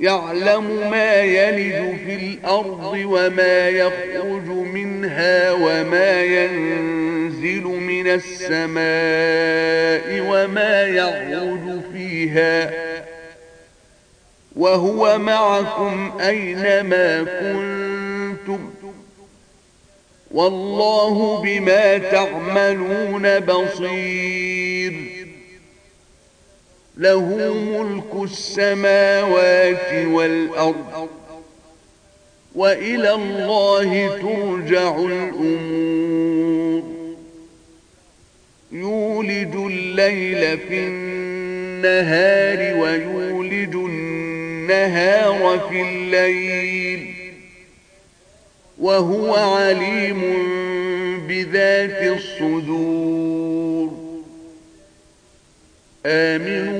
يعلم ما يلج في الأرض وما يخرج منها وما ينزل من السماء وما يعرج فيها وهو معكم أينما كنتم والله بما تعملون بصير له ملك السماوات والأرض. وإلى الله ترجع الأمور. يولج الليل في النهار ويولج النهار في الليل. وهو عليم بذات الصدور. آمنوا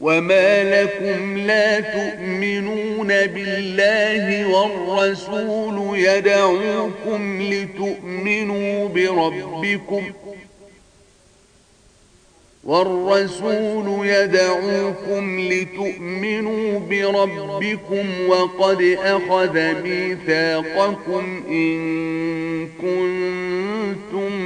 وما لكم لا تؤمنون بالله والرسول يدعوكم لتؤمنوا بربكم والرسول يدعوكم لتؤمنوا بربكم وقد أخذ ميثاقكم إن كنتم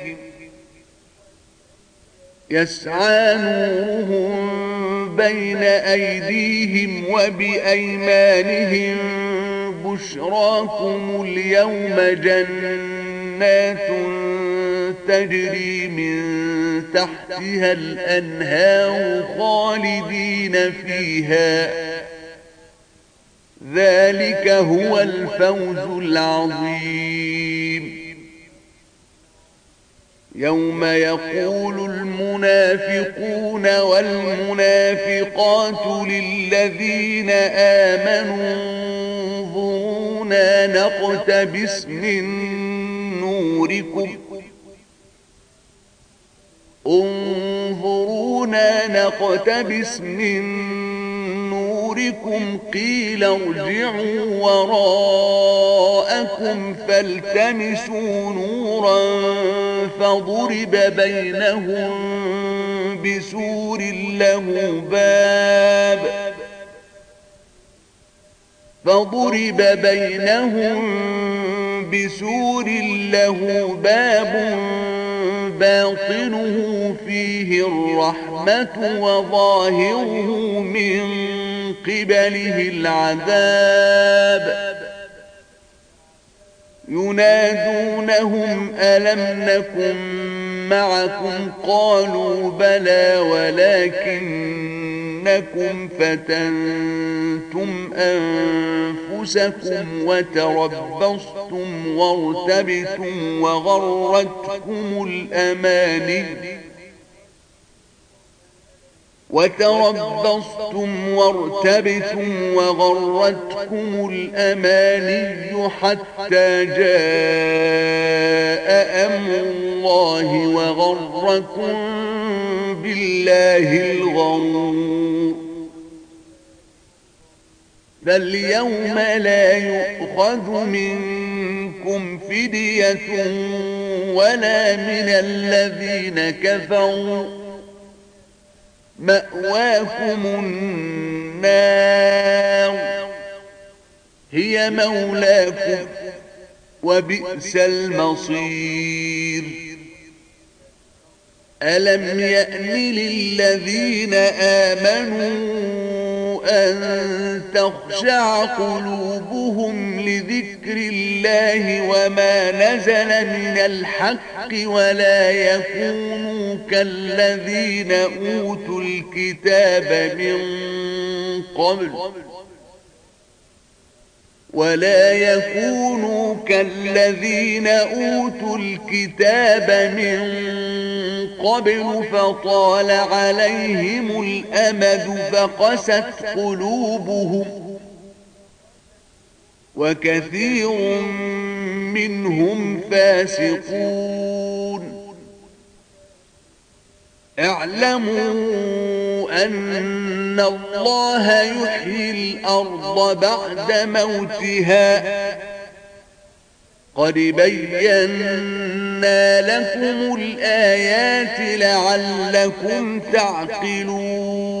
يسعى نورهم بين أيديهم وبأيمانهم بشراكم اليوم جنات تجري من تحتها الأنهار خالدين فيها. ذلك هو الفوز العظيم. يوم يقول المنافقون والمنافقات للذين آمنوا انظرونا نقتبس من نوركم. انظرونا نقتبس من نوركم قيل ارجعوا وراءكم فالتمسوا نورا فضرب بينهم بسور له باب فضرب بينهم بسور له باب باطنه فيه الرحمة وظاهره من قبله العذاب ينادونهم ألم نكن معكم؟ قالوا بلى ولكنكم فتنتم أنفسكم وتربصتم وارتبتم وغرتكم الأماني. وتربصتم وارتبتم وغرتكم الأماني حتى جاء أمر الله وغركم بالله الغرور. فاليوم لا يؤخذ منكم فدية ولا من الذين كفروا. مأواكم النار. هي مولاكم وبئس المصير. ألم يأن للذين آمنوا أن تخشع قلوبهم لذكر الله وما نزل من الحق ولا يكونوا كالذين أوتوا الكتاب من قبل. ولا يكونوا كالذين أوتوا الكتاب من قبل فطال عليهم الأمد فقست قلوبهم وكثير منهم فاسقون. اعلموا أن الله يحيي الأرض بعد موتها. قد بينا لكم الآيات لعلكم تعقلون.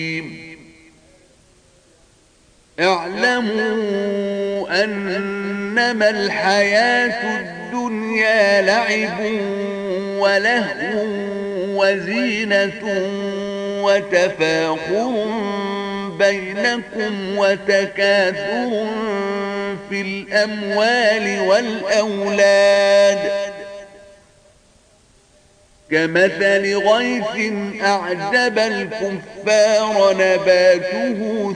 اعلموا أنما الحياة الدنيا لعب ولهو وزينة وتفاخر بينكم وتكاثر في الأموال والأولاد كمثل غيث أعجب الكفار نباته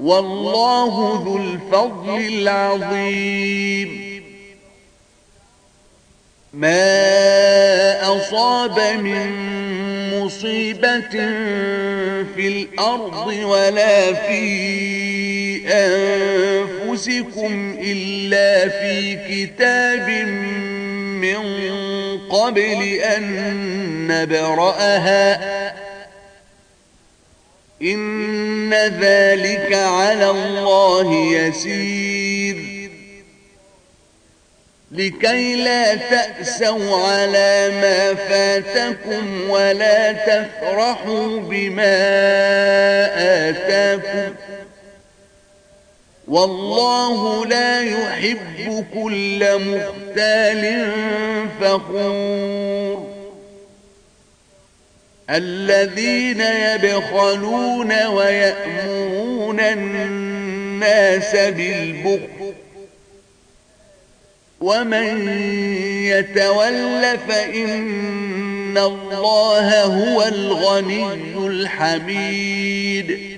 والله ذو الفضل العظيم. ما أصاب من مصيبة في الأرض ولا في أنفسكم إلا في كتاب من قبل أن نبرأها. إن ذلك على الله يسير. لكي لا تأسوا على ما فاتكم ولا تفرحوا بما آتاكم. والله لا يحب كل مختال فخور. الذين يبخلون ويأمرون الناس بالبخل. ومن يتول فإن الله هو الغني الحميد.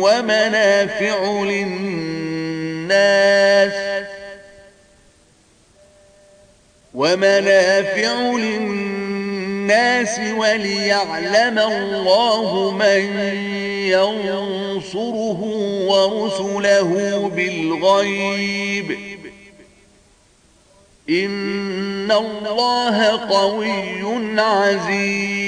ومنافع للناس ومنافع للناس وليعلم الله من ينصره ورسله بالغيب. إن الله قوي عزيز.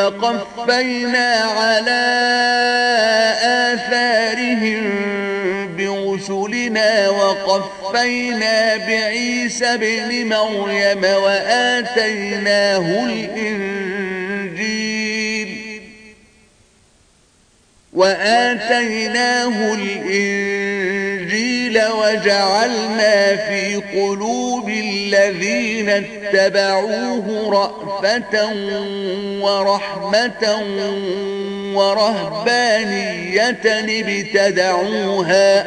قفينا على آثارهم برسلنا وقفينا بعيسى بن مريم وآتيناه الإنجيل وآتيناه الإنجيل وجعلنا في قلوب الذين اتبعوه رأفة ورحمة ورهبانية ابتدعوها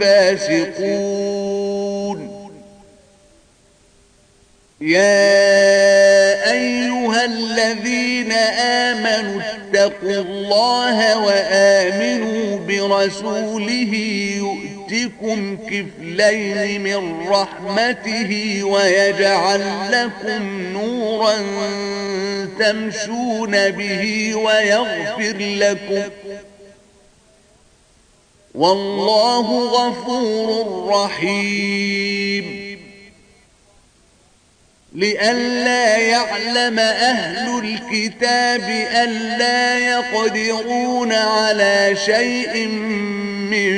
فاسقون. يا أيها الذين آمنوا اتقوا الله وآمنوا برسوله يؤتكم كفلين من رحمته ويجعل لكم نورا تمشون به ويغفر لكم والله غفور رحيم. لئلا يعلم أهل الكتاب ألا يقدرون على شيء من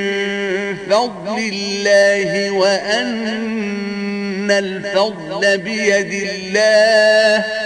فضل الله وأن الفضل بيد الله